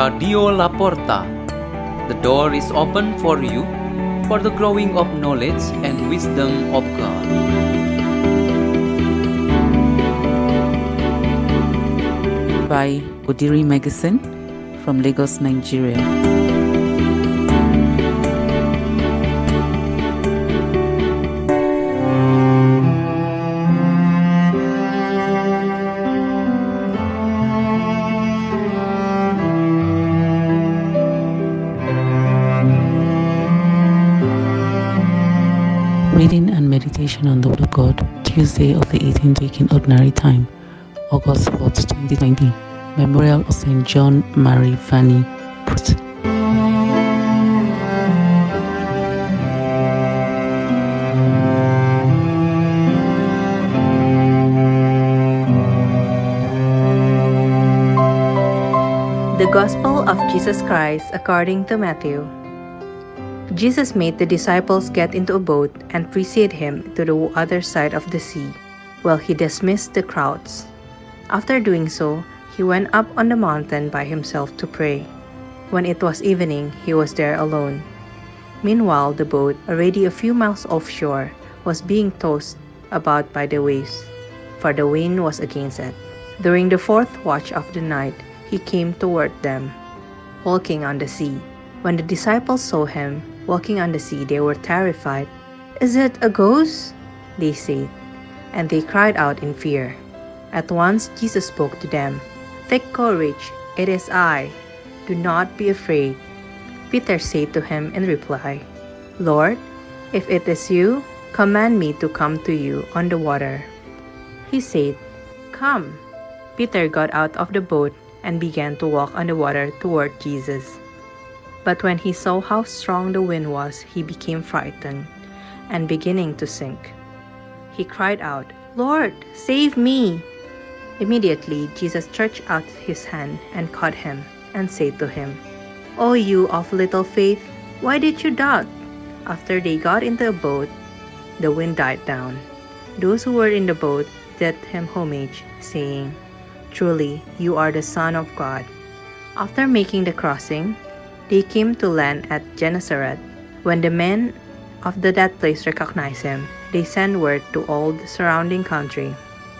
Radio La Porta. The door is open for you for the growing of knowledge and wisdom of God. by Odiri Meggison from Lagos, Nigeria. Reading and meditation on the Word of God, Tuesday of the 18th week in Ordinary Time, August 4th, 2020. Memorial of St. John Mary Vianney Priest. The Gospel of Jesus Christ according to Matthew. Jesus made the disciples get into a boat and precede him to the other side of the sea, while he dismissed the crowds. After doing so, he went up on the mountain by himself to pray. When it was evening, he was there alone. Meanwhile, the boat, already a few miles offshore, was being tossed about by the waves, for the wind was against it. During the fourth watch of the night, he came toward them, walking on the sea. When the disciples saw him walking on the sea, they were terrified. Is it a ghost? They said, and they cried out in fear. At once Jesus spoke to them. Take courage, it is I. Do not be afraid. Peter said to him in reply, Lord, if it is you, command me to come to you on the water. He said, Come. Peter got out of the boat and began to walk on the water toward Jesus. But when he saw how strong the wind was, he became frightened and beginning to sink. He cried out, Lord, save me! Immediately Jesus stretched out his hand and caught him and said to him, O you of little faith, why did you doubt? After they got into the boat, the wind died down. Those who were in the boat did him homage, saying, Truly, you are the Son of God. After making the crossing, they came to land at Gennesaret. When the men of the, that place recognized him, they sent word to all the surrounding country.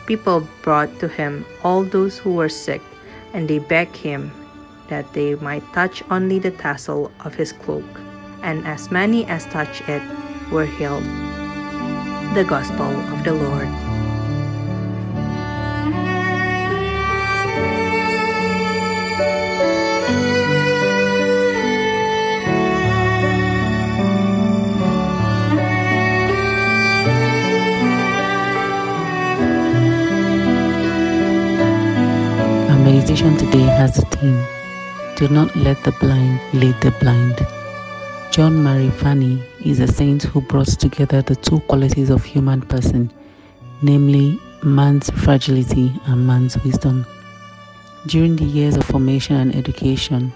People brought to him all those who were sick, and they begged him that they might touch only the tassel of his cloak. And as many as touched it were healed. The Gospel of the Lord. Meditation today has a theme Do not let the blind lead the blind. John Mary Vianney is a saint who brought together the two qualities of human person, namely man's fragility and man's wisdom. During the years of formation and education,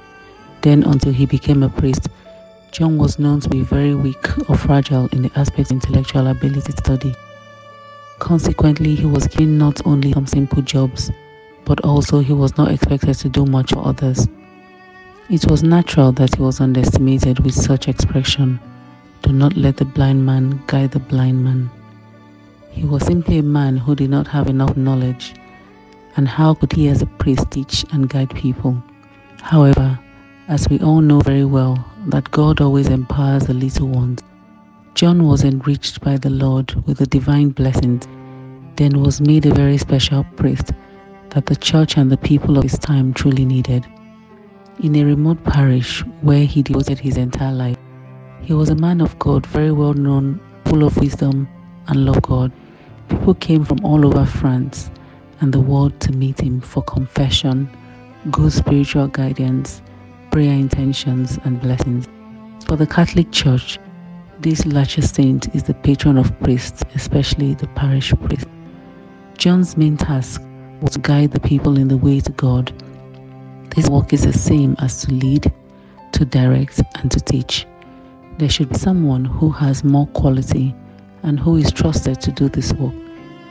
then until he became a priest, John was known to be very weak or fragile in the aspect of intellectual ability to study. Consequently, he was given not only some simple jobs, but also he was not expected to do much for others. It was natural that he was underestimated with such expression. Do not let the blind man guide the blind man. He was simply a man who did not have enough knowledge, and how could he as a priest teach and guide people? However, as we all know very well, that God always empowers the little ones. John was enriched by the Lord with the divine blessings, then was made a very special priest that the church and the people of his time truly needed. In a remote parish where he devoted his entire life, he was a man of God, very well known, full of wisdom and love God. People came from all over France and the world to meet him for confession, good spiritual guidance, prayer intentions, and blessings. For the Catholic Church, this latter saint is the patron of priests, especially the parish priest. John's main task was to guide the people in the way to God. This work is the same as to lead, to direct, and to teach. There should be someone who has more quality and who is trusted to do this work.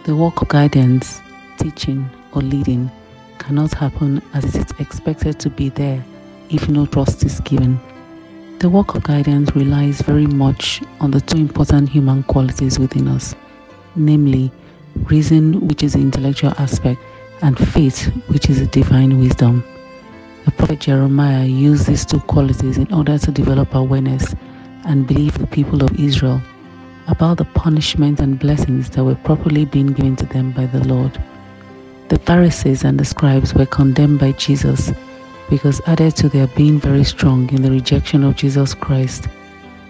The work of guidance, teaching, or leading cannot happen as it is expected to be there if no trust is given. The work of guidance relies very much on the two important human qualities within us, namely reason, which is the intellectual aspect, and faith, which is the divine wisdom. The prophet Jeremiah used these two qualities in order to develop awareness and believe the people of Israel about the punishment and blessings that were properly being given to them by the Lord. The Pharisees and the scribes were condemned by Jesus because, added to their being very strong in the rejection of Jesus Christ,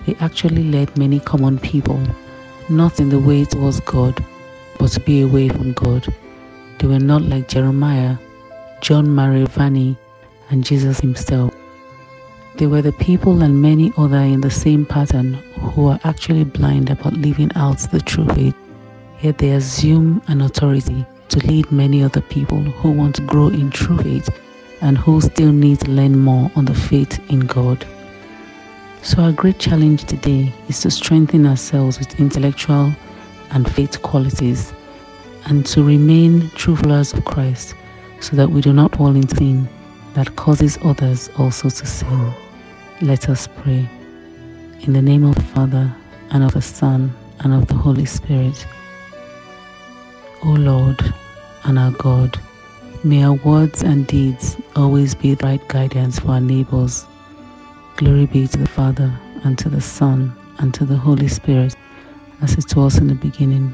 they actually led many common people not in the way towards God, but to be away from God. They were not like Jeremiah, John Mary Vianney, and Jesus himself. They were the people and many other in the same pattern who are actually blind about living out the true faith, yet they assume an authority to lead many other people who want to grow in true faith and who still need to learn more on the faith in God. So, our great challenge today is to strengthen ourselves with intellectual and faith qualities and to remain true followers of Christ so that we do not fall into sin that causes others also to sin. Let us pray. In the name of the Father, and of the Son, and of the Holy Spirit. O Lord and our God, may our words and deeds always be the right guidance for our neighbors. Glory be to the Father, and to the Son, and to the Holy Spirit, as it was in the beginning,